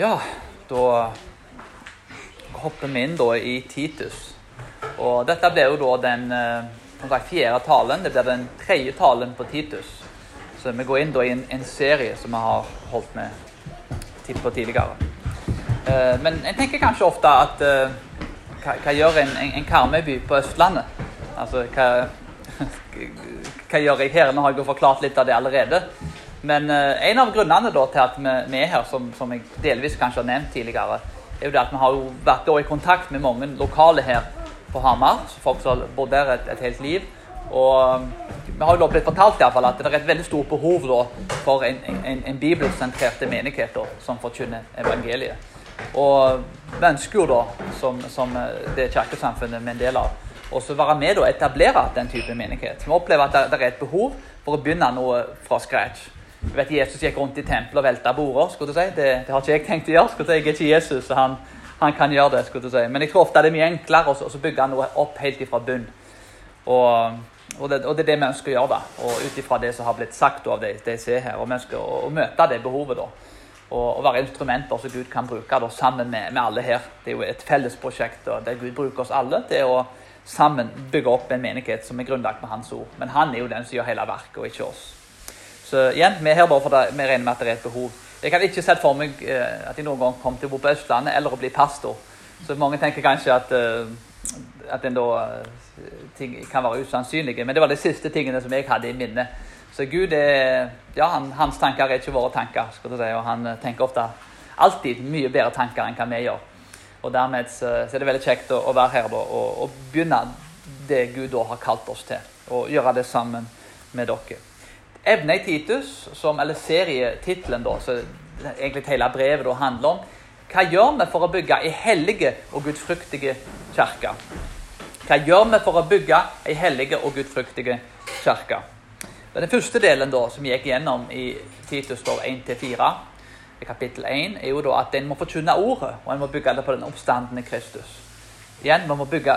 Ja, da hopper vi inn da i Titus. Og dette blir jo da den eh, fjerde talen. Det blir den tredje talen på Titus. Så vi går inn da i en, en serie som vi har holdt med på tidligere. Eh, men jeg tenker kanskje ofte at eh, hva, hva gjør en, en, en Karmøyby på Østlandet? Altså, hva, hva gjør jeg her? Nå har jeg jo forklart litt av det allerede. Men uh, en av grunnene da, til at vi, vi, er her, som, som, jeg delvis kanskje har nevnt tidligere, er jo det at vi har jo vært da, i kontakt med mange lokale her på Hamar. Folk som har bodd der et, et, helt liv. Og um, vi har jo da blitt fortalt i hvert fall, at det er et veldig stort behov da, for en, en, en bibelsentrerte menighet som forkynner evangeliet. Og vi ønsker jo da, som, som eh, det kirkesamfunnet vi er en del av, også være med og etablere den type menighet. Vi opplever at det, det er et behov for å begynne noe fra scratch. Jeg vet Jesus gikk rundt i tempelet og velta border. skulle du si. Det, det, har ikke jeg tenkt å gjøre. skulle du si. Jeg er ikke Jesus, så han, han, kan gjøre det. skulle du si. Men jeg tror ofte det er mye enklere å bygge noe opp helt ifra bunn. Og, og, det, og, det, er det vi ønsker å gjøre. da. Og ut ifra det som har blitt sagt av de, de ser her. Og vi ønsker å, å møte det behovet. da. Og, og være instrumenter som Gud kan bruke da, sammen med, med, alle her. Det er jo et fellesprosjekt der Gud bruker oss alle til å sammen bygge opp en menighet som er grunnlagt med Hans ord. Men han er jo den som gjør hele verket, og ikke oss. Så igjen, vi er her bare fordi vi regner med at det er et behov. Jeg kan ikke sett for meg eh, at jeg noen gang kommer til å bo på Østlandet eller å bli pastor. Så mange tenker kanskje at, uh, at en da, uh, ting kan være usannsynlige. Men det var de siste tingene som jeg hadde i minne. Så Gud er Ja, han, hans tanker er ikke våre tanker. skal du si, Og han tenker ofte alltid mye bedre tanker enn hva vi gjør. Og dermed så, så er det veldig kjekt å, å være her da, og, og, begynne det Gud da har kalt oss til. Og gjøre det sammen med dere. Evne i Titus, som, eller serietittelen, så egentlig hele brevet da, handler om hva gjør vi for å bygge ei hellige og gudfryktige kirke? Hva gjør vi for å bygge ei hellige og gudfryktige kirke? Den første delen da, som gikk gjennom i Titus 1-4, i kapittel 1, er jo da at en må forkynne ordet, og en må bygge det på den oppstandende Kristus. Igjen, Vi må bygge,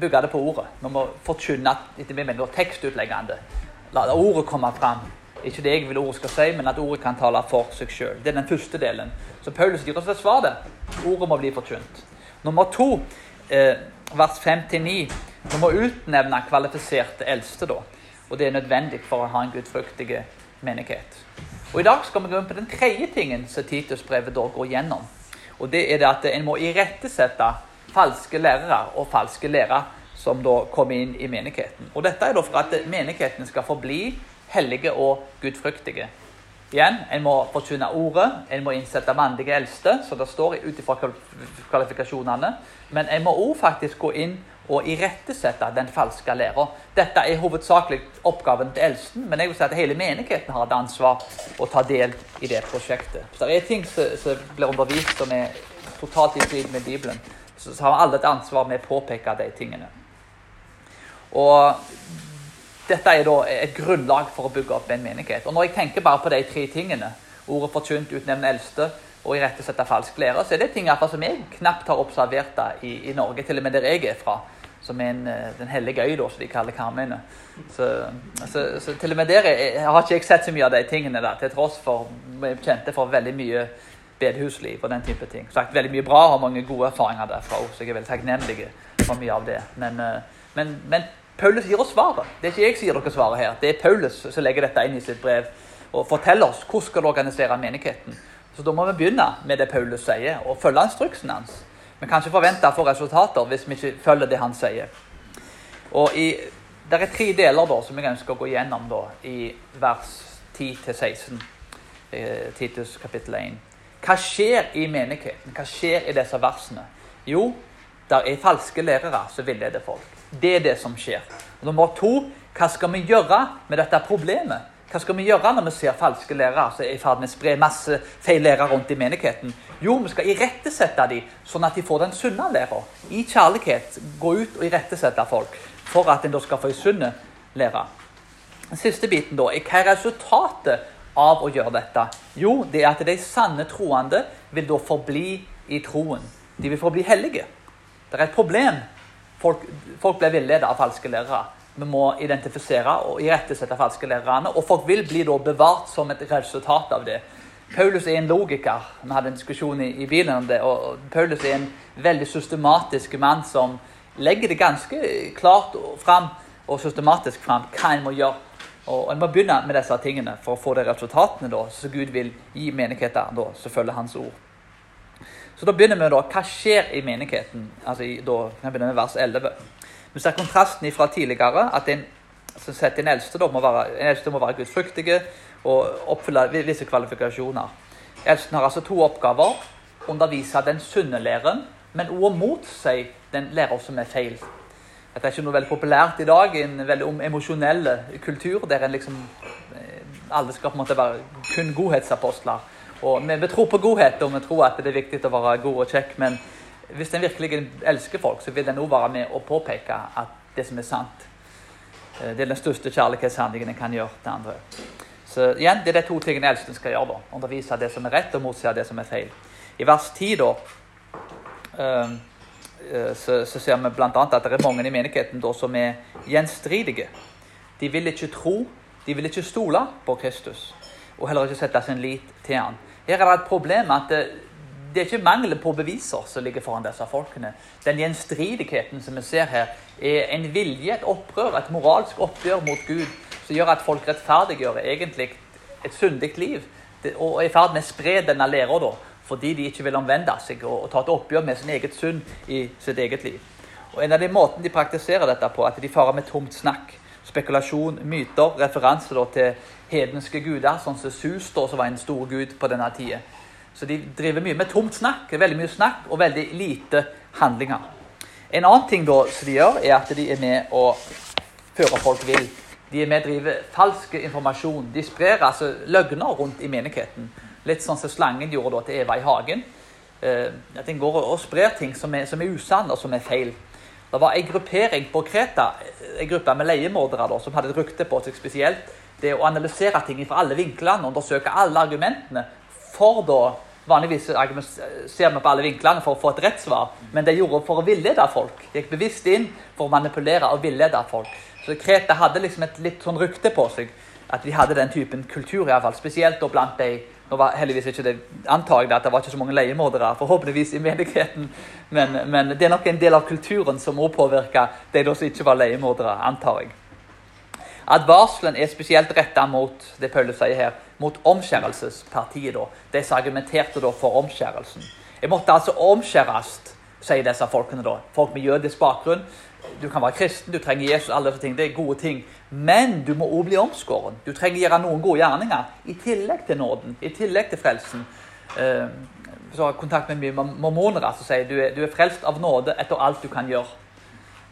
bygge det på ordet. Vi må forkynne etter min tekstutleggende. La ordet komme fram. Ikke det jeg vil ordet skal si, men at ordet kan tale for seg sjøl. Det er den første delen. Så Paulus gir oss et svar der. Ordet må bli forkynt. Nummer to, eh, vers 5-9. Vi må utnevne kvalifiserte eldste, da. Og det er nødvendig for å ha en gudfryktig menighet. Og I dag skal vi gå inn på den tredje tingen som Titus-brevet da går gjennom. Og det er det at En må irettesette falske lærere og falske lærere som da kommer inn i menigheten. Og Dette er da for at menigheten skal forbli hellige og gudfryktige. Igjen, En må forkynne ordet, en må innsette mannlige eldste, så det står ut ifra kvalifikasjonene. Men en må òg faktisk gå inn og irettesette den falske læra. Dette er hovedsakelig oppgaven til eldsten, men jeg vil si at hele menigheten har et ansvar å ta del i det prosjektet. Så det er ting som blir undervist som er totalt i strid med Bibelen. Så har alle et ansvar med å påpeke de tingene. Og dette er da et grunnlag for å bygge opp en menighet. Og når jeg tenker bare på de tre tingene, ordet forkynt, utnevne eldste og irettesette falsk lære, så er det ting som jeg knapt har observert i, i, Norge, til og med der jeg er fra. Som er en, eh, den hellige øy, da, som de kaller Karmøyene. Så, så, så, til og med der jeg, har ikke jeg sett så mye av de tingene, da, til tross for vi kjente for veldig mye bedehusliv og den type ting. Sagt, veldig mye bra, har mange gode erfaringer derfra òg, så jeg er veldig takknemlig for mye av det. Men, eh, men, men Paulus gir oss svaret. Det er ikke jeg som gir dere svaret her. Det er Paulus som legger dette inn i sitt brev og forteller oss hvordan skal du organisere menigheten. Så da må vi begynne med det Paulus sier, og følge instruksen hans. Vi kan ikke forvente å få resultater hvis vi ikke følger det han sier. Og i, Det er tre deler da, som jeg ønsker å gå gjennom da, i vers 10-16. Eh, Titus kapittel 1. Hva skjer i menigheten? Hva skjer i disse versene? Jo, der er falske lærere som villeder folk. Det er det som skjer. Og nummer to, hva skal vi gjøre med dette problemet? Hva skal vi gjøre når vi ser falske lærere som er i ferd med å spre masse feil lærere rundt i menigheten? Jo, vi skal irettesette dem, sånn at de får den sunne læra. I kjærlighet gå ut og irettesette folk for at en da skal få en sunn lære. Den siste biten da, er hva er resultatet av å gjøre dette? Jo, det er at de sanne troende vil da forbli i troen. De vil forbli hellige. Det er et problem Folk, folk blir villedet av falske lærere. Vi må identifisere og irettesette falske lærerne. Og folk vil bli bevart som et resultat av det. Paulus er en logiker. Vi hadde en diskusjon i, i bilen om det. og Paulus er en veldig systematisk mann som legger det ganske klart fram og systematisk fram hva en må gjøre. Og En må begynne med disse tingene for å få de resultatene da, som Gud vil gi menigheten da, som følger Hans ord. Så da begynner vi da, Hva skjer i menigheten? Altså, i, da, jeg begynner med vers 11. Vi ser kontrasten fra tidligere. at en som setter en eldste, da, må være, en eldste må være gudfryktige og oppfylle visse kvalifikasjoner. Eldsten har altså to oppgaver. Undervise den sunne læren, men også mot seg den lærer som er feil. Dette er ikke noe veldig populært i dag, i en veldig emosjonell kultur der en liksom eh, alle skal på en måte være kun godhetsapostler. Og vi, vi tror på godhet, og vi tror at det er viktig å være god og kjekk, men hvis en virkelig elsker folk, så vil en òg være med å påpeke at det som er sant, eh, det er den største kjærlighetshandlingen en kan gjøre til andre. Så igjen, Det er de to tingene eldste skal gjøre. da, Undervise det som er rett, og motsi det som er feil. I vers 10 da, um, Eh, så, så, ser vi bl.a. at det er mange i menigheten da, som er gjenstridige. De vil ikke tro, de vil ikke stole på Kristus, og heller ikke sette sin lit til han. Her er det et problem at det, det er ikke mangelen på beviser som ligger foran disse folkene. Den gjenstridigheten som vi ser her, er en vilje, et opprør, et moralsk oppgjør mot Gud, som gjør at folk rettferdiggjør egentlig et syndig liv, og er i ferd med å spre denne læra fordi de ikke vil omvende seg og, og ta et oppgjør med sin eget synd i sitt eget liv. Og En av de måtene de praktiserer dette på, er at de farer med tomt snakk. Spekulasjon, myter, referanse til hedenske guder, sånn som Sus, da, som var en stor gud på denne tida. Så de driver mye med tomt snakk. Veldig mye snakk og veldig lite handlinger. En annen ting da som de gjør, er at de er med å føre folk vill. De er med å drive falsk informasjon. De sprer altså løgner rundt i menigheten. Litt sånn som slangen gjorde da til Eva i hagen. Eh, at en går og sprer ting som er, som er usanne og som er feil. Det var en gruppering på Kreta, en gruppe med leiemordere som hadde et rykte på seg spesielt. Det å analysere ting fra alle vinklene, undersøke alle argumentene. For da Vanligvis ser vi på alle vinklene for å få et rett svar, men de gjorde for å villede folk. De gikk bevisst inn for å manipulere og villede folk. Så Kreta hadde liksom et litt sånn rykte på seg at de hadde den typen kultur, i hvert fall, spesielt blant de nå var heldigvis ikke det antagelig at det var ikke så mange leiemordere forhåpentligvis i menigheten, men, men, det er nok en del av kulturen som også påvirka de som ikke var leiemordere, antar jeg. Advarselen er spesielt retta mot det Paulus sier her, mot omskjærelsespartiet. da, De som argumenterte da for omskjærelsen. Jeg måtte altså omskjæres, sier disse folkene. da, Folk med jødisk bakgrunn. Du kan være kristen, du trenger Jesus, alle disse ting, det er gode ting. Men du må òg bli omskåren. Du trenger gjøre noen gode gjerninger i tillegg til nåden, i tillegg til frelsen. Uh, så har jeg kontakt med mye mormonere som sier du er, du er frelst av nåde etter alt du kan gjøre.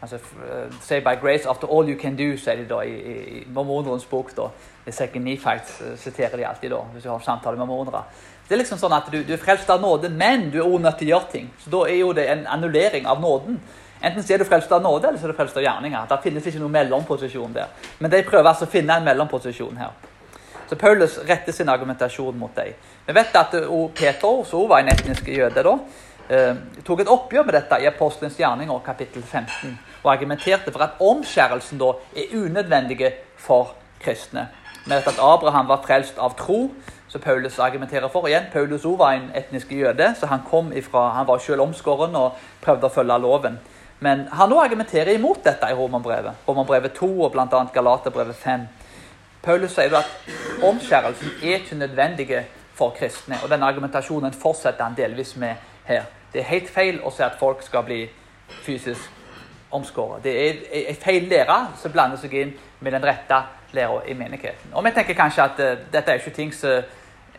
Altså, uh, say by grace after all you can do, sier de da i, i, i mormonerens bok. da. I Second Nephites uh, siterer de alltid da, hvis du har samtale med mormonere. Det er liksom sånn at du, du er frelst av nåde, men du er òg nødt til å gjøre ting. Så da er jo det en annullering av nåden. Enten er du frelst av nåde, eller så er du frelst av gjerninger. Det finnes ikke noen mellomposisjon der. Men de prøver altså å finne en mellomposisjon her. Så Paulus retter sin argumentasjon mot dem. Vi vet at Peter, som var en etnisk jøde, da, eh, tok et oppgjør med dette i Apostelens gjerninger kapittel 15, og argumenterte for at omskjærelsen da er unødvendig for kristne. Vet at Abraham var frelst av tro, som Paulus argumenterer for. Igjen, Paulus også var en etnisk jøde, så han kom ifra, han var selv omskåren og prøvde å følge loven. Men han nå argumenterer imot dette i Romerbrevet. Romerbrevet 2 og bl.a. Galaterbrevet 5. Paulus sier at omskjærelsen er ikke nødvendig for kristne. og Denne argumentasjonen fortsetter han delvis med her. Det er helt feil å si at folk skal bli fysisk omskåret. Det er en feil lære som blander seg inn med den rette læra i menigheten. Og vi tenker kanskje at uh, dette er ikke ting som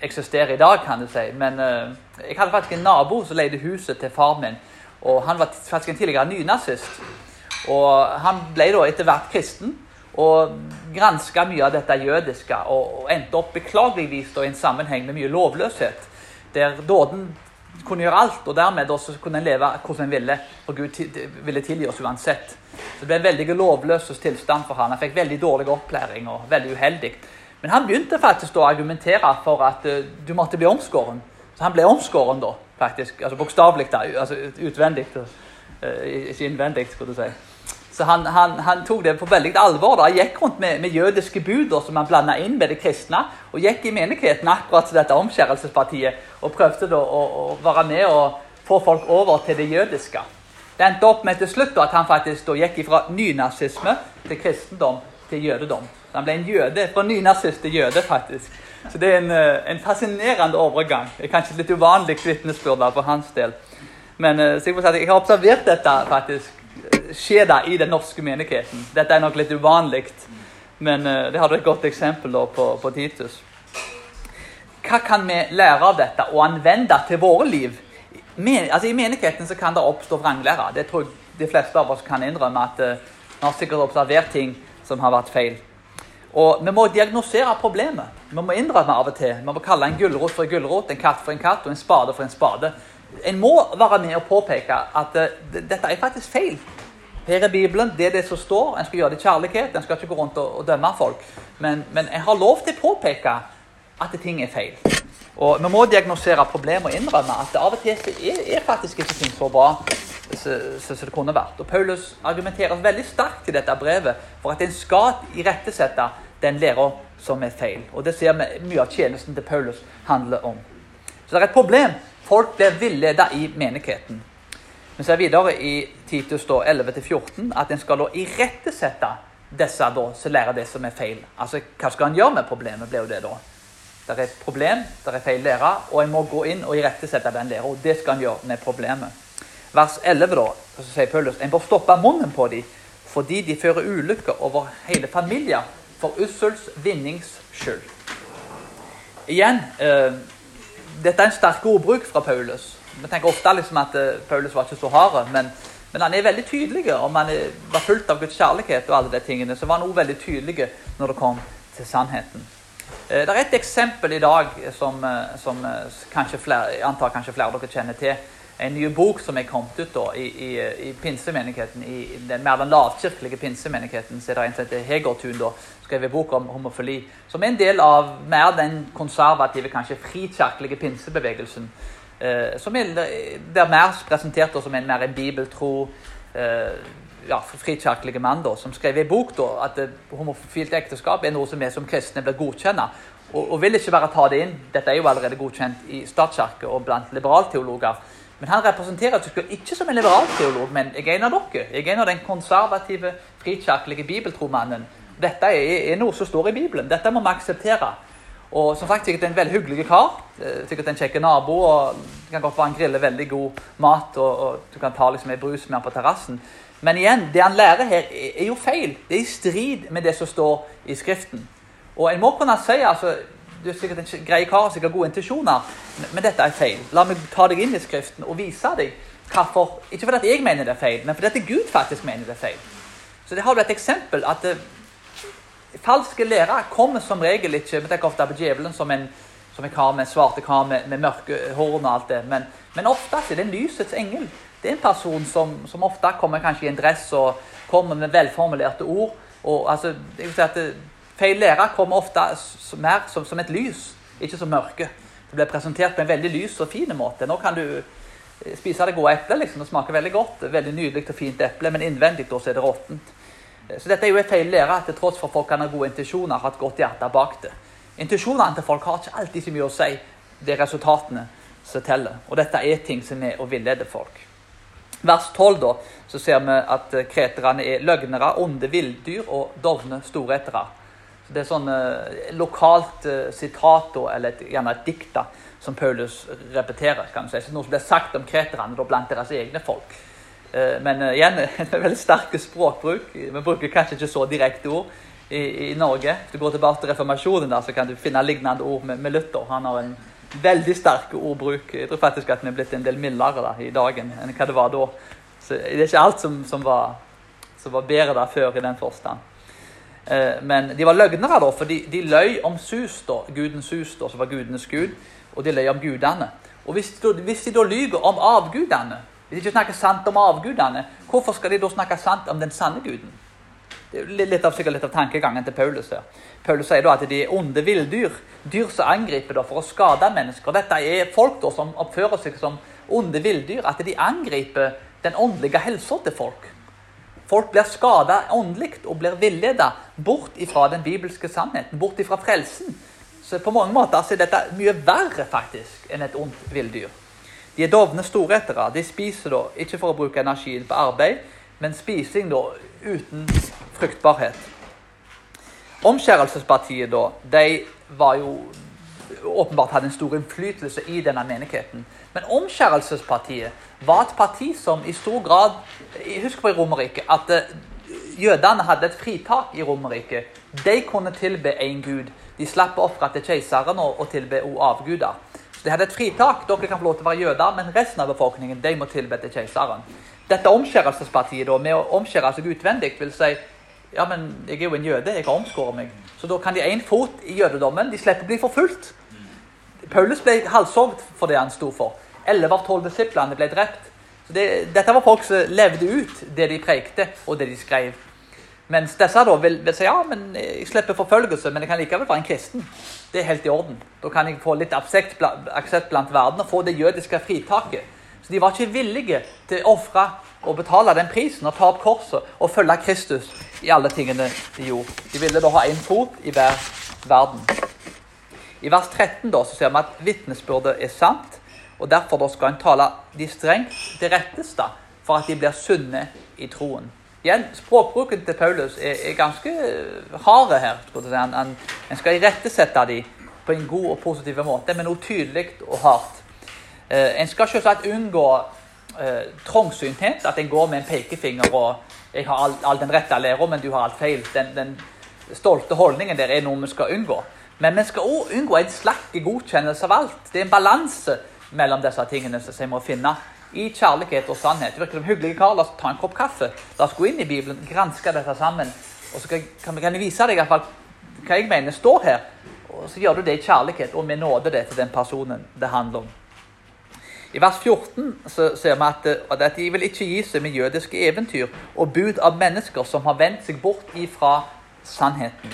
eksisterer i dag, kan du si. Men uh, jeg hadde faktisk en nabo som leide huset til far min og Han var faktisk en tidligere nynazist. Og Han ble da etter hvert kristen og granska mye av dette jødiske. Og, endte opp beklageligvis da, i en sammenheng med mye lovløshet. Der dåden kunne gjøre alt, og dermed også kunne en leve hvordan en ville. For Gud ville tilgi oss uansett. Så Det ble en veldig lovløs tilstand for han. Han fikk veldig dårlig opplæring og veldig uheldig. Men han begynte faktisk å argumentere for at uh, du måtte bli omskåren. Så han ble omskåren da faktisk. altså Bokstavelig, altså utvendig. Uh, ikke innvendig, skulle du si. Så han, han, han, tok det på veldig alvor. da. Han gikk rundt med, med jødiske buder som han blanda inn med det kristne. Og gikk i menigheten akkurat til dette omskjærelsespartiet og prøvde da å, å, være med og få folk over til det jødiske. Det endte opp med til slutt da, at han faktisk da gikk fra nynazisme til kristendom til jødedom. Han ble en jøde, fra nynazist til jøde, faktisk. Så det er en, eh, en fascinerende overgang. Det er kanskje litt uvanlig vitnesbyrd for hans del. Men eh, jeg, har observert dette faktisk skje i den norske menigheten. Dette er nok litt uvanlig, men uh, det hadde et godt eksempel da, på, på, Titus. Hva kan vi lære av dette og anvende til våre liv? Men, altså, I menigheten så kan det oppstå vranglære. Det tror jeg de fleste av oss kan innrømme. at uh, Vi har sikkert observert ting som har vært feil. Og Vi må diagnosere problemet. Vi må innrømme av og til. Vi må kalle en gulrot for en gulrot, en katt for en katt og en spade for en spade. En må være med og påpeke at uh, dette er faktisk feil. Her er Bibelen, det er det som står. En skal gjøre det i kjærlighet. En skal ikke gå rundt og, og dømme folk. Men, men jeg har lov til å påpeke at ting er feil. Og Vi må diagnosere problemet og innrømme at det av og til er, er faktisk ikke ting så bra som det kunne vært. Og Paulus argumenterer veldig sterkt i dette brevet for at en skal irettesette den læra som er feil. Og Det ser vi mye av tjenesten til Paulus handler om. Så det er et problem. Folk blir villeda i menigheten. Vi ser videre i Titus 11-14 at en skal da irettesette disse da, som lærer det som er feil. Altså, Hva skal en gjøre med problemet? blir jo Det da. Det er et problem, det er feil lærer, og en må gå inn og irettesette den lærer. Og det skal en gjøre med problemet. Vers 11 da, så sier Paulus en bør stoppe munnen på dem fordi de fører ulykker over hele familier for ussels vinnings skyld. Igjen, eh, dette er en sterk ordbruk fra Paulus. Vi tenker ofte liksom at eh, Paulus var ikke så hard, men, men, han er veldig tydelig. Om han var fulgt av Guds kjærlighet, og alle de tingene, så var han også veldig tydelig når det kom til sannheten. Eh, det er et eksempel i dag som, uh, som kanskje flere, jeg antar kanskje flere av dere kjenner til. En ny bok som er kommet ut da, i, i, i pinsemenigheten, i den mer den lavkirkelige pinsemenigheten. så er det en som heter Hegertun, da, skrevet bok om homofili. Som er en del av mer den konservative, kanskje frikirkelige pinsebevegelsen. Eh, som er der mer presentert som en mer en bibeltro eh, ja, frikirkelig mann da, som skrev i bok da, at homofilt ekteskap er noe som vi som kristne blir godkjent. Og, og, vil ikke bare ta det inn. Dette er jo allerede godkjent i statskirke og blant liberalteologer. Men han representerer seg ikke som en liberal teolog, men jeg er en av dere. Jeg er en av den konservative, frikirkelige bibeltromannen. Dette er, er, noe som står i Bibelen. Dette må vi akseptere. Og som sagt, sikkert en veldig hyggelig kar. Eh, sikkert en kjekk nabo. og Det kan godt være han griller veldig god mat, og, og du kan ta liksom en brus med han på terrassen. Men igjen, det han lærer her, er jo feil. Det er i strid med det som står i Skriften. Og en må kunne si altså, Du er sikkert en grei kar, sikkert gode intensjoner, men dette er feil. La meg ta deg inn i Skriften og vise deg hvorfor. Ikke fordi jeg mener det er feil, men fordi Gud faktisk mener det er feil. Så det har du et eksempel at eh, Falske lærere kommer som regel ikke Vi tenker ofte på djevelen som en, som en kar med svarte kar med, med mørke horn og alt det. Men, men oftest er det en lysets engel. Det er en person som, som, ofte kommer kanskje i en dress og kommer med velformulerte ord. og altså, jeg vil si at det, Feil lære kommer ofte mer som, som, et lys, ikke som mørke. Det blir presentert på en veldig lys og fin måte. Nå kan du eh, spise det gode eplet. Liksom. Det smaker veldig godt. Veldig nydelig og fint eple, men innvendig er det råttent. Så dette er jo en feil lære, til tross for at folk kan ha gode intensjoner, har et godt hjerte bak det. Intensjonene til folk har ikke alltid så mye å si. Det er resultatene som teller. Og dette er ting som er å villede folk. Vers 12 da, så ser vi at kreterne er løgnere, onde villdyr og dovne storetere. Det er sånn eh, lokalt eh, sitat eller et, gjerne et dikt som Paulus repeterer. kan du si. Noe som blir sagt om kreterne blant deres egne folk. Eh, men eh, igjen, en veldig sterk språkbruk. Vi bruker kanskje ikke så direkte ord i, i Norge. Hvis du går tilbake til reformasjonen, da, så kan du finne lignende ord med, med Luther. Han har en veldig sterk ordbruk. Jeg tror faktisk at vi er blitt en del mildere da, i dagen enn hva det var da. Så Det er ikke alt som, som, var, som var, bedre da før i den forstand. Eh, men de var løgnere, da, for de, de løy om sus, da, gudens sus, da, som var gudenes gud, og de løy om gudene. Og hvis, hvis de da lyver om avgudene hvis de ikke snakker sant om avgudene, hvorfor skal de da snakke sant om den sanne guden? Det er litt av, sikkert litt av tankegangen til Paulus her. Paulus sier da at de er onde villdyr. Dyr som angriper da for å skade mennesker. Dette er folk da som oppfører seg som onde villdyr. At de angriper den åndelige helsa til folk. Folk blir skada åndelig og blir villeda bort ifra den bibelske sannheten, bort ifra frelsen. Så på mange måter er dette mye verre faktisk enn et ondt villdyr. De er dovne storetere. De spiser da, ikke for å bruke energien på arbeid, men spising da uten fruktbarhet. Omskjærelsespartiet da, de var jo åpenbart hadde en stor innflytelse i denne menigheten. Men Omskjærelsespartiet var et parti som i stor grad Husk på i Romerriket at eh, jødene hadde et fritak i Romerriket. De kunne tilbe én gud. De slapp å ofre til keiseren og, og tilbe avguder. Så De hadde et fritak. Dere kan få lov til å være jøder, men resten av befolkningen de må tilbe til keiseren. Dette omskjærelsespartiet da, med å omskjære seg utvendig vil si ja, men jeg er jo en jøde, jeg har omskåret meg. Så da kan de én fot i jødedommen. De slipper å bli forfulgt. Paulus ble halshogd for det han sto for. Elleve av tolv disiplene ble drept. Så det, dette var folk som levde ut det de prekte, og det de skrev. Mens disse da vil, vil, si ja, men jeg slipper forfølgelse, men jeg kan likevel være en kristen. Det er helt i orden. Da kan jeg få litt aksept blant verden og få det jødiske fritaket. Så de var ikke villige til å ofre og betale den prisen og ta opp korset og følge Kristus i alle tingene de gjorde. De ville da ha én fot i hver verden. I vers 13 da, så ser vi at vitnesbyrdet er sant, og derfor da skal en tale de strengt til retteste for at de blir sunne i troen. Igjen, Språkbruken til Paulus er, er ganske hard her. Skal si. han, han, skal irettesette dem på en god og positiv måte, men noe tydelig og hardt. Eh, en skal selvsagt unngå eh, trangsynthet, at en går med en pekefinger og 'Jeg har all, all den rette læra, men du har alt feil'. Den, den, stolte holdningen der er noe vi skal unngå. Men vi skal òg unngå en slakk godkjennelse av alt. Det er en balanse mellom disse tingene som vi må finne i kjærlighet og sannhet. Virker som hyggelige kar. La oss ta en kopp kaffe. La oss gå inn i Bibelen, granske dette sammen. Og så kan jeg vise deg i hvert fall hva jeg mener står her. Og så gjør du det i kjærlighet og med nåde det til den personen det handler om. I vers 14 så ser vi at, at de vil ikke gi seg med jødiske eventyr og bud av mennesker som har vendt seg bort ifra sannheten.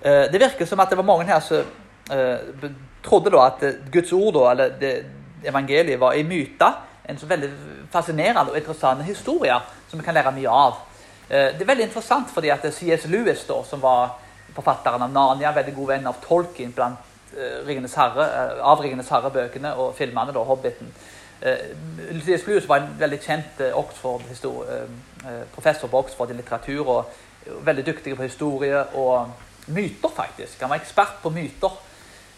Eh, det virker som at det var mange her som eh, trodde da at Guds ord, da, eller evangeliet, var en myte. En så veldig fascinerende og interessant historie som vi kan lære mye av. Eh, det er veldig interessant fordi at C.S. Lewis, da, som var forfatteren av Narnia, veldig god venn av Tolkien blant Eh, Ringenes herre, eh, av Ringenes herre-bøkene og filmene, da, 'Hobbiten'. C.S. Lewis var en veldig kjent professor på Oxford i litteratur. og Veldig dyktig på historie og myter, faktisk. Han var ekspert på myter.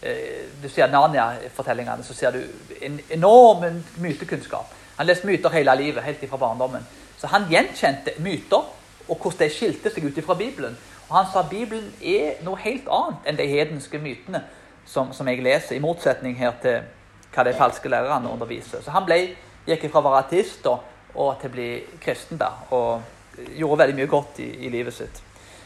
Du ser Narnia-fortellingene, så ser du en enorm mytekunnskap. Han leste myter hele livet, helt fra barndommen. Så han gjenkjente myter og hvordan de skilte seg ut fra Bibelen. Og han sa at Bibelen er noe helt annet enn de hedenske mytene som, som, jeg leser, i motsetning her til hva de falske lærerne underviser. Så han ble, gikk fra å være ateist og, og til å bli kristen der, og gjorde veldig mye godt i, i livet sitt.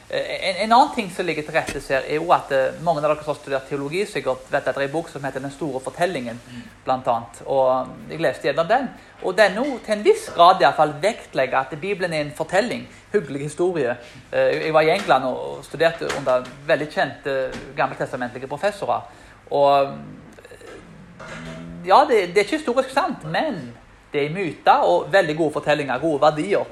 Eh, en, en, annen ting som ligger til rette her, er jo at uh, mange av dere som har studert teologi, sikkert vet at det er en bok som heter 'Den store fortellingen'. blant annet. Og Jeg leste gjennom den. Og den nå til en viss grad i hvert fall vektlegger at Bibelen er en fortelling. Hyggelig historie. Uh, jeg var i England og studerte under veldig kjente gammeltestamentlige professorer. Og Ja, det, det er ikke historisk sant, men det er myter og veldig gode fortellinger. Gode verdier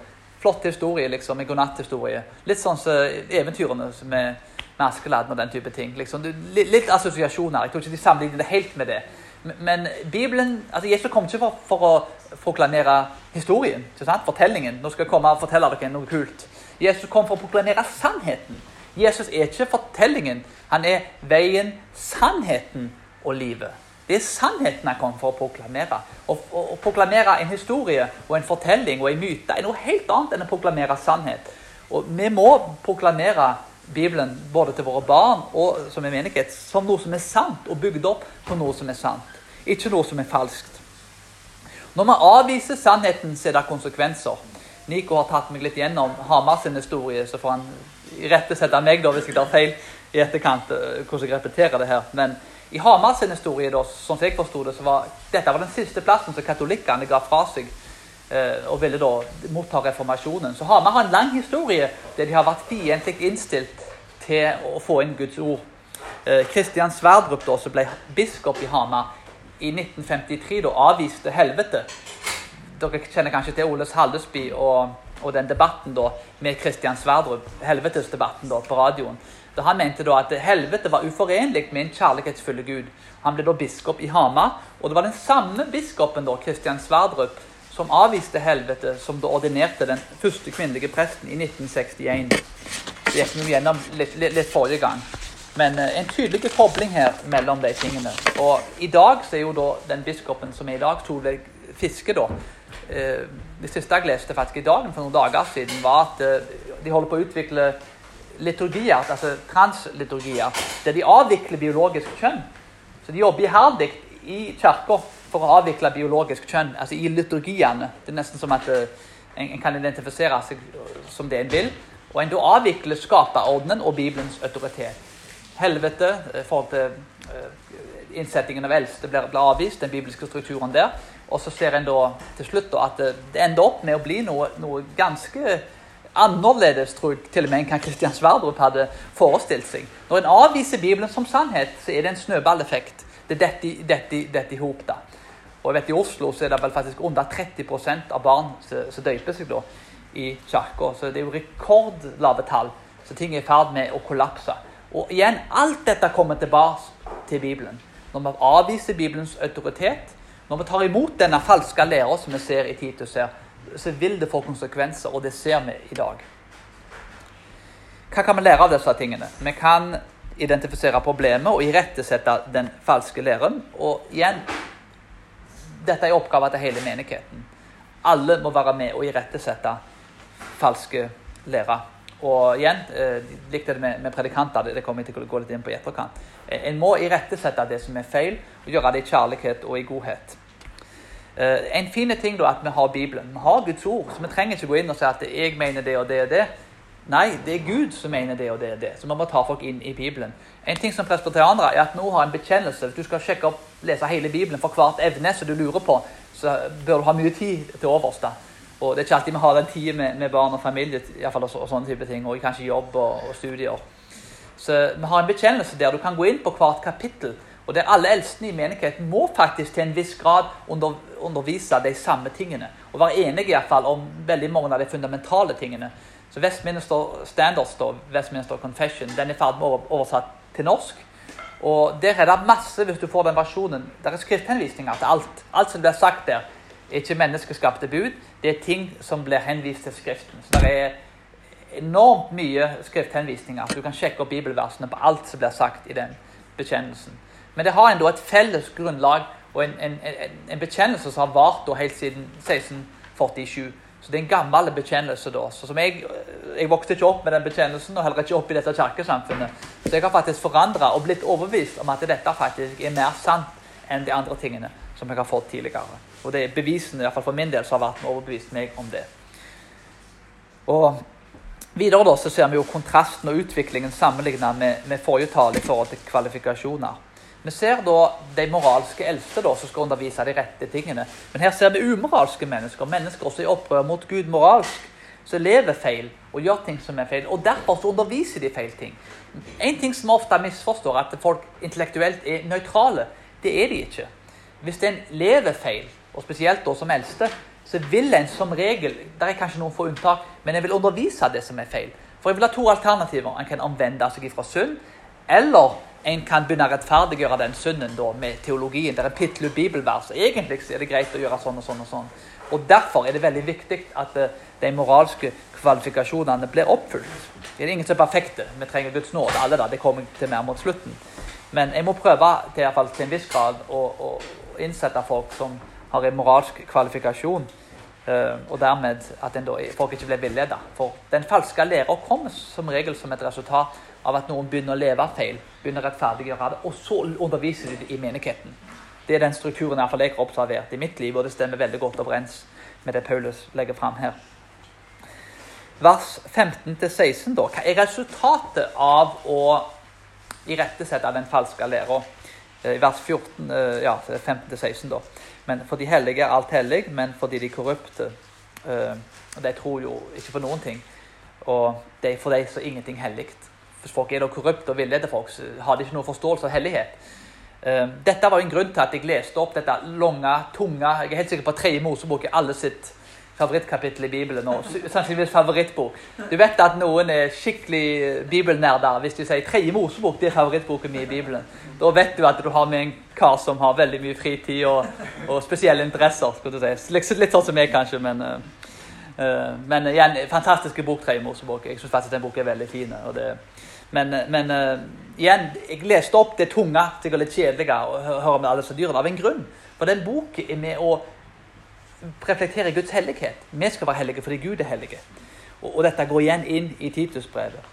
flott historie, liksom, en godnatthistorie. Litt sånn som så eventyrene med, med Askeladden og den type ting. Liksom. Litt, litt, assosiasjoner. Jeg tror ikke de sammenligner det helt med det. Men Bibelen, altså Jesus kom ikke for, for å proklamere historien, fortellingen. Nå skal jeg komme og fortelle dere noe kult. Jesus kom for å proklamere sannheten. Jesus er ikke fortellingen. Han er veien, sannheten og livet. Det er sannheten han kom for å proklamere. Å, å, å, proklamere en historie og en fortelling og en myte er noe helt annet enn å proklamere sannhet. Og Vi må proklamere Bibelen både til våre barn og som en menighet som noe som er sant, og bygd opp på noe som er sant. Ikke noe som er falskt. Når vi avviser sannheten, så er det konsekvenser. Nico har tatt meg litt gjennom Hamar sin historie, så får han irettesette meg da, hvis jeg tar feil i etterkant. Eh, hvordan jeg repeterer det her. Men i Hamar sin historie, da, som jeg forsto det, så var dette var den siste plassen som katolikkene ga fra seg eh, og ville da motta reformasjonen. Så Hamar har en lang historie der de har vært fiendtlig innstilt til å få inn Guds ord. Kristian eh, Sverdrup, da, som ble biskop i Hamar i 1953, da avviste helvete. Dere kjenner kanskje til Oles Haldesby og og den debatten da med Kristian Sverdrup, helvetesdebatten da på radioen. Da Han mente da at helvete var uforenlig med en kjærlighetsfull Gud. Han ble da biskop i Hamar, og det var den samme biskopen, da, Kristian Sverdrup, som avviste helvete, som da ordinerte den første kvinnelige presten i 1961. Det gikk vi gjennom litt, litt, litt, forrige gang. Men eh, en tydelig kobling her mellom de tingene. Og i dag så er jo da den biskopen som er i dag, Solveig Fiske, da eh, Det siste jeg leste faktisk i dag, for noen dager siden, var at eh, de holder på å utvikle liturgier, altså transliturgier, der de avvikler biologisk kjønn. Så de jobber iherdig i kirka for å avvikle biologisk kjønn, altså i liturgiene. Det er nesten som at uh, en, en, kan identifisere seg som det en vil. Og en da avvikler skaperordenen og Bibelens autoritet. Helvete i uh, forhold til uh, innsettingen av eldste blir, avvist, den bibelske strukturen der. Og så ser en da til slutt da, at det ender opp med å bli noe, noe ganske annerledes, tror jeg til og med enn Kristian Sverdrup hadde forestilt seg. Når en avviser Bibelen som sannhet, så er det en snøballeffekt. Det er dette, dette, i hop. da. Og jeg vet I Oslo så er det vel faktisk under 30% av barn som døyper seg da i kirka. Så det er jo rekordlave tall. Så ting er i ferd med å kollapse. Og igjen, alt dette kommer tilbake til Bibelen. Når vi avviser Bibelens autoritet, når vi tar imot denne falske læra som vi ser i Titus her, så vil det få konsekvenser, og det ser vi i dag. Hva kan vi lære av disse tingene? Vi kan identifisere problemet og irettesette den falske læren. Og igjen dette er oppgaven til hele menigheten. Alle må være med og irettesette falske lærer. Og igjen, eh, likte det med, med predikanter. Det kommer jeg til å gå litt inn på i etterkant. Eh, en må irettesette det som er feil, og gjøre det i kjærlighet og i godhet. Uh, en fin ting da at vi har Bibelen. Vi har Guds ord, så vi trenger ikke gå inn og si at jeg mener det og det og det. Nei, det er Gud som mener det og det og det. Så vi må ta folk inn i Bibelen. En ting som presbyterianere er at nå har en bekjennelse. Hvis du skal sjekke opp, lese hele Bibelen for hvert evne som du lurer på, så bør du ha mye tid til overs. da. Og det er ikke alltid vi har den tida med, med, barn og familie i fall, og, og, sånne type ting, og kanskje jobb og, og studier. Så vi har en bekjennelse der du kan gå inn på hvert kapittel og der alle eldste i menigheten må faktisk til en viss grad under, undervise de samme tingene. Og være enige i hvert fall om veldig mange av de fundamentale tingene. Så Westminster Standards, da, Westminster Confession, den er i ferd med å oversatt til norsk. Og der er det masse, hvis du får den versjonen, der er skrifthenvisninger til alt. Alt som blir sagt der, er ikke menneskeskapte bud. Det er ting som blir henvist til Skriften. Så det er enormt mye skrifthenvisninger. Du kan sjekke opp bibelversene på alt som blir sagt i den bekjennelsen. Men det har en et felles grunnlag og en, en, en bekjennelse som har vart helt siden 1647. Så det er en gammel bekjennelse. da. Så som jeg, jeg vokste ikke opp med den bekjennelsen, og heller ikke opp i dette kirkesamfunnet. Så jeg har faktisk forandra og blitt overbevist om at dette faktisk er mer sant enn de andre tingene som jeg har fått tidligere. Og det er bevisene, fall for min del, som har vært med overbevist meg om det. Og Videre da, så ser vi jo kontrasten og utviklingen sammenlignet med, med forrige tale i forhold til kvalifikasjoner. Vi ser da de moralske eldste da, som skal undervise de rette tingene. Men her ser vi umoralske mennesker, mennesker også i opprør mot Gud moralsk, som lever feil og gjør ting som er feil. Og derfor så underviser de feil ting. En ting som ofte misforstår, at folk intellektuelt er nøytrale. Det er de ikke. Hvis en lever feil, og spesielt da som eldste, så vil en som regel der er kanskje noen få unntak, men en vil undervise det som er feil. For jeg vil ha to alternativer. En kan omvende seg fra synd, eller en kan begynne å rettferdiggjøre den synden da, med teologien. Det er pittle bibelvers. Egentlig er det greit å gjøre sånn og sånn og sånn. Og Derfor er det veldig viktig at uh, de moralske kvalifikasjonene blir oppfylt. Det er ingen som er perfekte. Vi trenger Guds nåde, alle da. Det kommer til mer mot slutten. Men jeg må prøve til, fall, til en viss grad å, å, innsette folk som har en moralsk kvalifikasjon. Uh, og dermed at da, folk ikke blir villeda. For den falske lærer kommer som regel som et resultat av at noen begynner å leve feil, begynner å rettferdiggjøre det, og så underviser de det i menigheten. Det er den strukturen jeg har observert i mitt liv, og det stemmer veldig godt overens med det Paulus legger fram her. Vers 15-16, da. Hva er resultatet av å irettesette den falske læra? Eh, I vers 14, eh, ja, 15-16, da. Men for de hellige er alt hellig, men fordi de korrupte eh, De tror jo ikke på noen ting. Og for dem så er ingenting hellig hvis folk er da korrupte og villeder folk, så har de ikke noe forståelse av hellighet. Uh, dette var en grunn til at jeg leste opp dette lange, tunge Jeg er helt sikker på at tredje Mosebok er alle sitt favorittkapittel i Bibelen, og sannsynligvis favorittbok. Du vet at noen er skikkelig bibelnerder hvis de sier tredje Mosebok det er favorittboken min i Bibelen. Da vet du at du har med en kar som har veldig mye fritid og, og spesielle interesser. skulle du si. Litt, litt sånn som meg, kanskje, men, uh, men igjen, fantastiske bok, tredje Mosebok. Jeg syns faktisk den boken er veldig fin. Det, men, men uh, igjen, jeg leste opp det tunge, sikkert litt kjedelig å høre med alle disse dyrene av en grunn. For den boken er med å reflektere Guds hellighet. Vi skal være hellige fordi Gud er hellige. Og, og dette går igjen inn i Titusbrevet.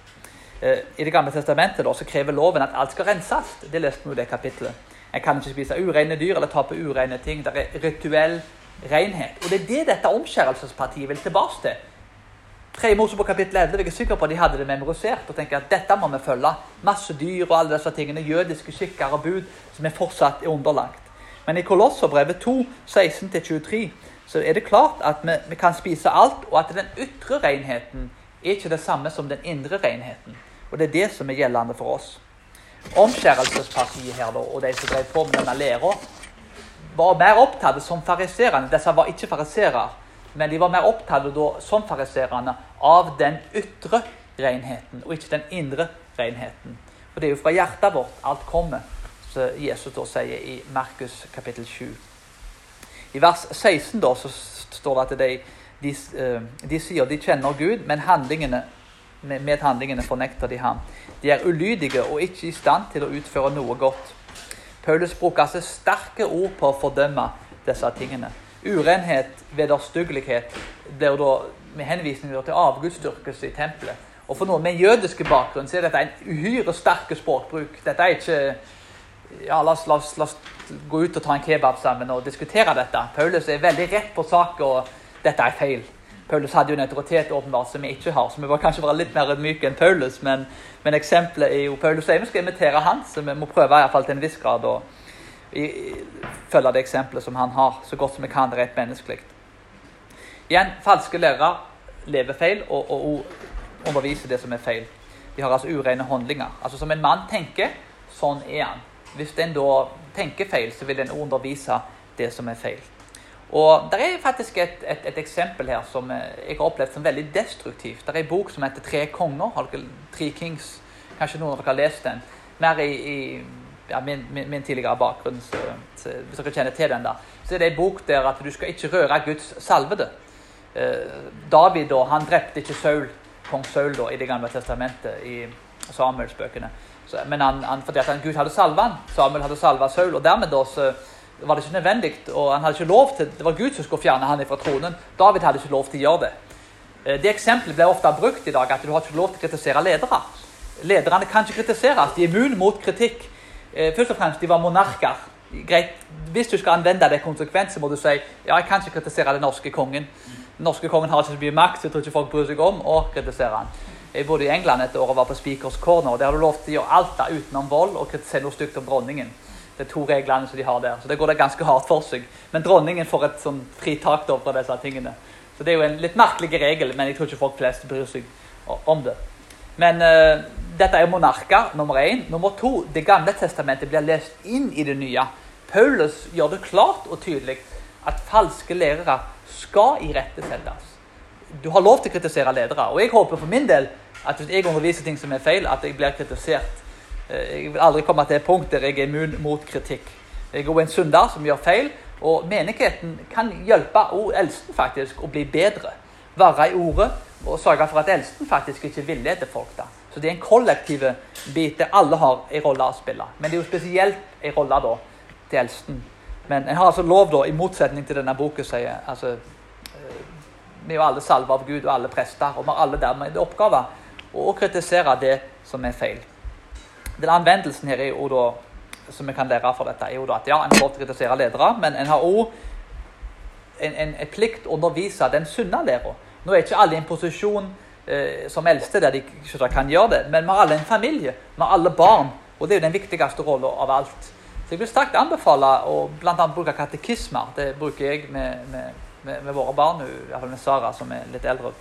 Eh, I Det gamle testamentet da, så krever loven at alt skal renses. Det leste vi i det kapittelet. En kan ikke spise urene dyr eller ta på urene ting. Det er rituell renhet. Og det er det dette omskjærelsespartiet vil tilbake til. 3 Mosebok kapittel 11 jeg er sikker på at de hadde det memorisert. og tenker at dette må vi følge. Masse dyr og alle disse tingene. Jødiske skikker og bud som er fortsatt er underlagt. Men i Kolosserbrevet 2, 16-23 så er det klart at vi, vi, kan spise alt, og at den ytre renheten er ikke det samme som den indre renheten. Og det er det som er gjeldende for oss. Omskjærelsespartiet her da, og de som drev på med denne læra, var mer opptatt som fariserene. Disse var ikke fariseere, men de var mer opptatt da, som fariserene av den ytre renheten, og ikke den indre renheten. For det er jo fra hjertet vårt alt kommer, som Jesus da sier i Markus kapittel 7. I vers 16 da, så står det at de, de, eh, de sier de kjenner Gud, men handlingene, med, handlingene fornekter de ham. De er ulydige og ikke i stand til å utføre noe godt. Paulus bruker altså sterke ord på å fordømme disse tingene. Urenhet, vederstyggelighet, blir da med henvisning til avgudsdyrkelse i tempelet. Og For noen med jødiske bakgrunn så er dette en uhyre sterk språkbruk. Dette er ikke ja, la oss, la, oss, la oss, gå ut og ta en kebab sammen og diskutere dette. Paulus er veldig rett på sak, og dette er feil. Paulus hadde jo en autoritet åpenbart som vi ikke har, så vi må kanskje være litt mer myke enn Paulus. Men, men eksempelet er jo Paulus sier vi skal imitere han, så vi må prøve i hvert fall til en viss grad å følge det eksempelet som han har, så godt som vi kan rett menneskelig. Igjen, falske lærere lever feil og, og, og underviser det som er feil. De har altså urene handlinger. Altså Som en mann tenker, sånn er han. Hvis en da tenker feil, så vil en undervise det som er feil. Og Det er faktisk et, et, et, eksempel her som jeg har opplevd som veldig destruktivt. Det er en bok som heter 'Tre konger'. Tre Kings. Kanskje noen av dere har lest den. Mer i, i ja, min, min, min, tidligere bakgrunn, så, så, hvis dere kjenner til den. da, så er det en bok der at du skal ikke røre Guds salvede. Eh, David da, han drepte ikke Saul, kong Saul da, i Det gamle testamentet, i Samuelsbøkene. Men han, han, fordi at Gud hadde salva han, Samuel hadde salva Saul, og dermed da så var det ikke nødvendig. og han hadde ikke lov til, Det var Gud som skulle fjerne han fra tronen. David hadde ikke lov til å gjøre det. Eh, det eksempelet blir ofte brukt i dag, at du har ikke lov til å kritisere ledere. Lederne kan ikke kritiseres. De er immune mot kritikk. Eh, først og fremst, de var monarker. Greit, Hvis du skal anvende det konsekvent, så må du si ja, jeg kan ikke kritisere den norske kongen. Den norske kongen har ikke så mye makt, så jeg tror ikke folk bryr seg om å kritisere han. Jeg bodde i England et år og var på Speakers Corner. og Der har du lov til å gjøre alt da, utenom vold og kritisere noe stygt om dronningen. Det er to reglene som de har der. Så det går det ganske hardt for seg. Men dronningen får et sånn fritak da fra disse tingene. Så det er jo en litt merkelig regel, men jeg tror ikke folk flest bryr seg om det. Men uh, dette er monarker, nummer én. Nummer to, Det gamle testamentet blir lest inn i det nye. Paulus gjør det klart og tydelig at falske lærere skal irettesettes du har lov til å kritisere ledere. Og jeg håper for min del at hvis jeg underviser ting som er feil, at jeg blir kritisert. Eh, jeg vil aldri komme til et punkt der jeg er immun mot kritikk. Jeg er en synder som gjør feil, og menigheten kan hjelpe også eldsten faktisk å bli bedre. Være i ordet og sørge for at eldsten faktisk ikke villeder folk. da. Så det er en kollektiv bit der alle har en rolle å spille. Men det er jo spesielt en rolle da til eldsten. Men en har altså lov, da, i motsetning til denne boka, sier altså vi er jo alle salva av Gud, og alle prester. Og vi har alle dermed en oppgave å kritisere det som er feil. Den anvendelsen her er jo da, som vi kan lære for dette, er jo da at ja, en får kritisere ledere, men en har òg en, en, en, plikt å undervise den sunne læra. Nå er ikke alle i en posisjon eh, som eldste der de kan gjøre det, men vi har alle en familie. Vi har alle barn, og det er jo den viktigste rollen av alt. Så jeg vil sterkt anbefale å bl.a. bruke katekismer. Det bruker jeg med, med med, med våre barn, iallfall med Sara, som er litt eldre.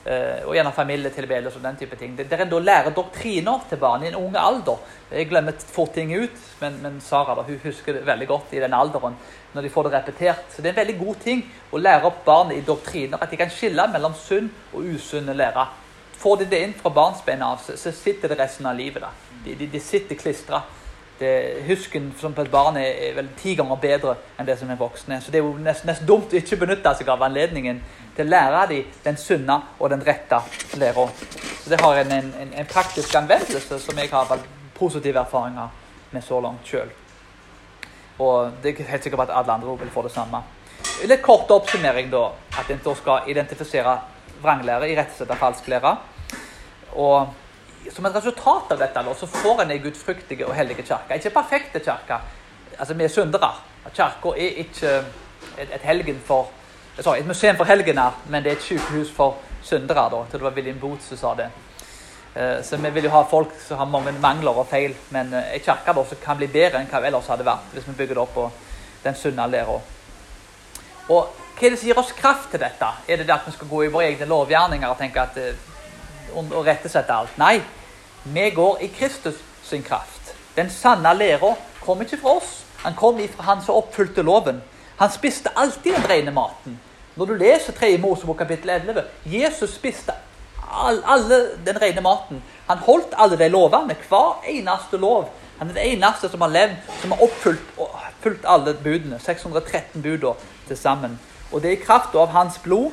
Eh, og gjerne familietilbedelse og den type ting. Der en da lærer doktriner til barn i en ung alder. Jeg glemmer fort ting ut, men, men Sara da, hun husker det veldig godt i den alderen når de får det repetert. Så det er en veldig god ting å lære opp barn i doktriner, at de kan skille mellom sunn og usunn lære. Får de det inn fra barnsbeina av, så, sitter det resten av livet da. De, de, de sitter klistra. Husken som på et barn er, er vel ti ganger bedre enn det som er voksne. Så det er jo nesten, nest dumt å ikke benytte seg av anledningen til å lære dem den sunne og den rette læra. Så det har en, en, en, praktisk anvendelse som jeg har positive erfaringer med så langt sjøl. Og det er helt sikkert at alle andre vil få det samme. Litt kort oppsummering, da. At en skal identifisere vranglære, irettesette falsk lære. Og som et resultat av dette så får en ei gudfryktige og hellige kirke. Ikke perfekte kirke. Altså, vi er syndere. Kirka er ikke et, et helgen for sorry, et museum for helgener, men det er et sykehus for syndere. da, til det var William Booth som sa det. Uh, så vi vil jo ha folk som har mange mangler og feil, men ei kirke som kan bli bedre enn hva vi ellers hadde vært hvis vi bygger det opp på den sunne læra. Og hva er det som gir oss kraft til dette? Er det det at vi skal gå i våre egne lovgjerninger og tenke at uh, og rettesette alt? Nei. Vi går i Kristus sin kraft. Den sanne læra kom ikke fra oss. Han kom fra Han som oppfylte loven. Han spiste alltid den rene maten. Når du leser 3. Mosebok kapittel 11 Jesus spiste all, alle den rene maten. Han holdt alle de lovene. Hver eneste lov. Han er den eneste som har levd, som har oppfylt alle budene. 613 bud til sammen. Og det er i kraft av hans blod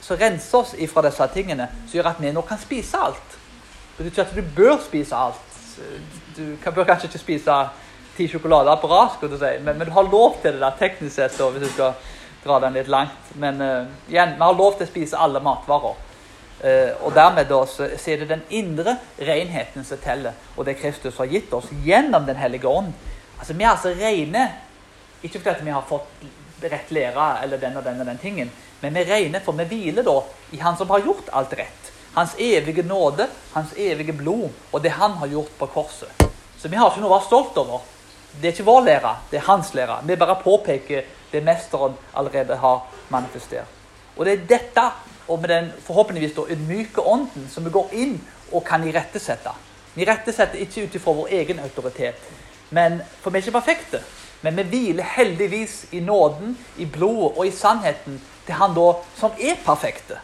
som renser oss ifra disse tingene, som gjør at vi nå kan spise alt. Det betyr at du bør spise alt. Du bør kanskje ikke spise ti sjokolader på rad, si, men, men, du har lov til det der teknisk sett, hvis du skal dra den litt langt. Men uh, igjen, vi har lov til å spise alle matvarer. Uh, og dermed da, så, så, er det den indre renheten som teller, og det Kristus har gitt oss gjennom Den hellige ånd. Altså, Vi er altså rene, ikke fordi vi har fått rett lære eller den og den og den tingen, men vi er rene for vi hviler da i Han som har gjort alt rett. Hans evige nåde, hans evige blod og det han har gjort på korset. Så vi har ikke noe å være stolt over. Det er ikke vår lære, det er hans lære. Vi bare påpeker det mesteren allerede har manifestert. Og det er dette, og med den forhåpentligvis da ydmyke ånden, som vi går inn og kan irettesette. Vi irettesetter ikke ut ifra vår egen autoritet, men, for vi er ikke perfekte. Men vi hviler heldigvis i nåden, i blodet og i sannheten til Han da som er perfekte.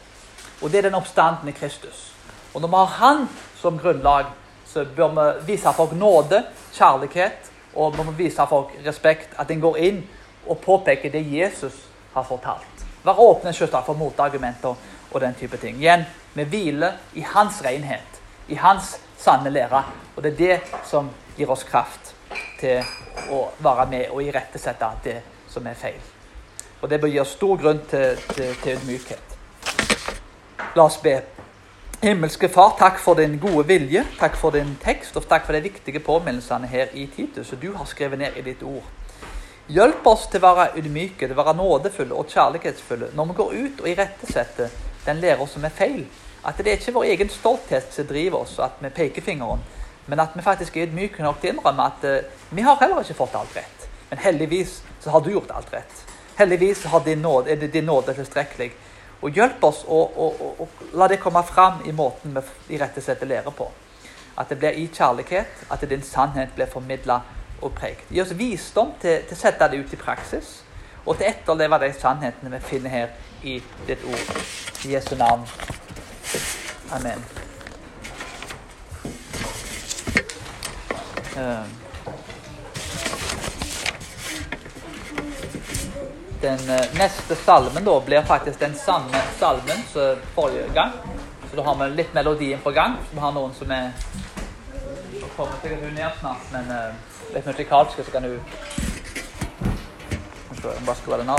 Og det er den oppstandende Kristus. Og når vi har Han som grunnlag, så bør vi vise folk nåde, kjærlighet og vi må vise folk respekt, at en går inn og påpeke det Jesus har fortalt. Vær åpne selvsagt for motargumenter og den type ting. Igjen, vi hviler i hans renhet, i hans sanne lære. Og det er det som gir oss kraft til å være med og irettesette det som er feil. Og det bør gi oss stor grunn til, til, til ydmykhet. La oss be. Himmelske Far, takk for din gode vilje, takk for din tekst, og takk for de viktige påminnelsene her i Titus som du har skrevet ned i ditt ord. Hjelp oss til å være ydmyke, til å være nådefulle og kjærlighetsfulle når vi går ut og irettesetter den lærer som er feil. At det er ikke vår egen stolthet som driver oss, at vi peker fingeren, men at vi faktisk er ydmyke nok til å innrømme at uh, vi har heller ikke fått alt rett. Men heldigvis så har du gjort alt rett. Heldigvis nåde, er din nåde tilstrekkelig. Og hjelp oss å, å, å, la det komme fram i måten vi irettesetter lære på. At det blir i kjærlighet, at din sannhet blir formidla og prekt. Gi oss visdom til, til, å sette det ut i praksis, og til å etterleve de sannhetene vi finner her i ditt ord. I Jesu navn. Amen. Um. den eh, neste salmen da blir faktisk den samme salmen som forrige gang. Så da har vi litt melodien på gang. Vi har noen som er kommer sikkert ned snart, men vet musikalske så kan du Bare skru den av.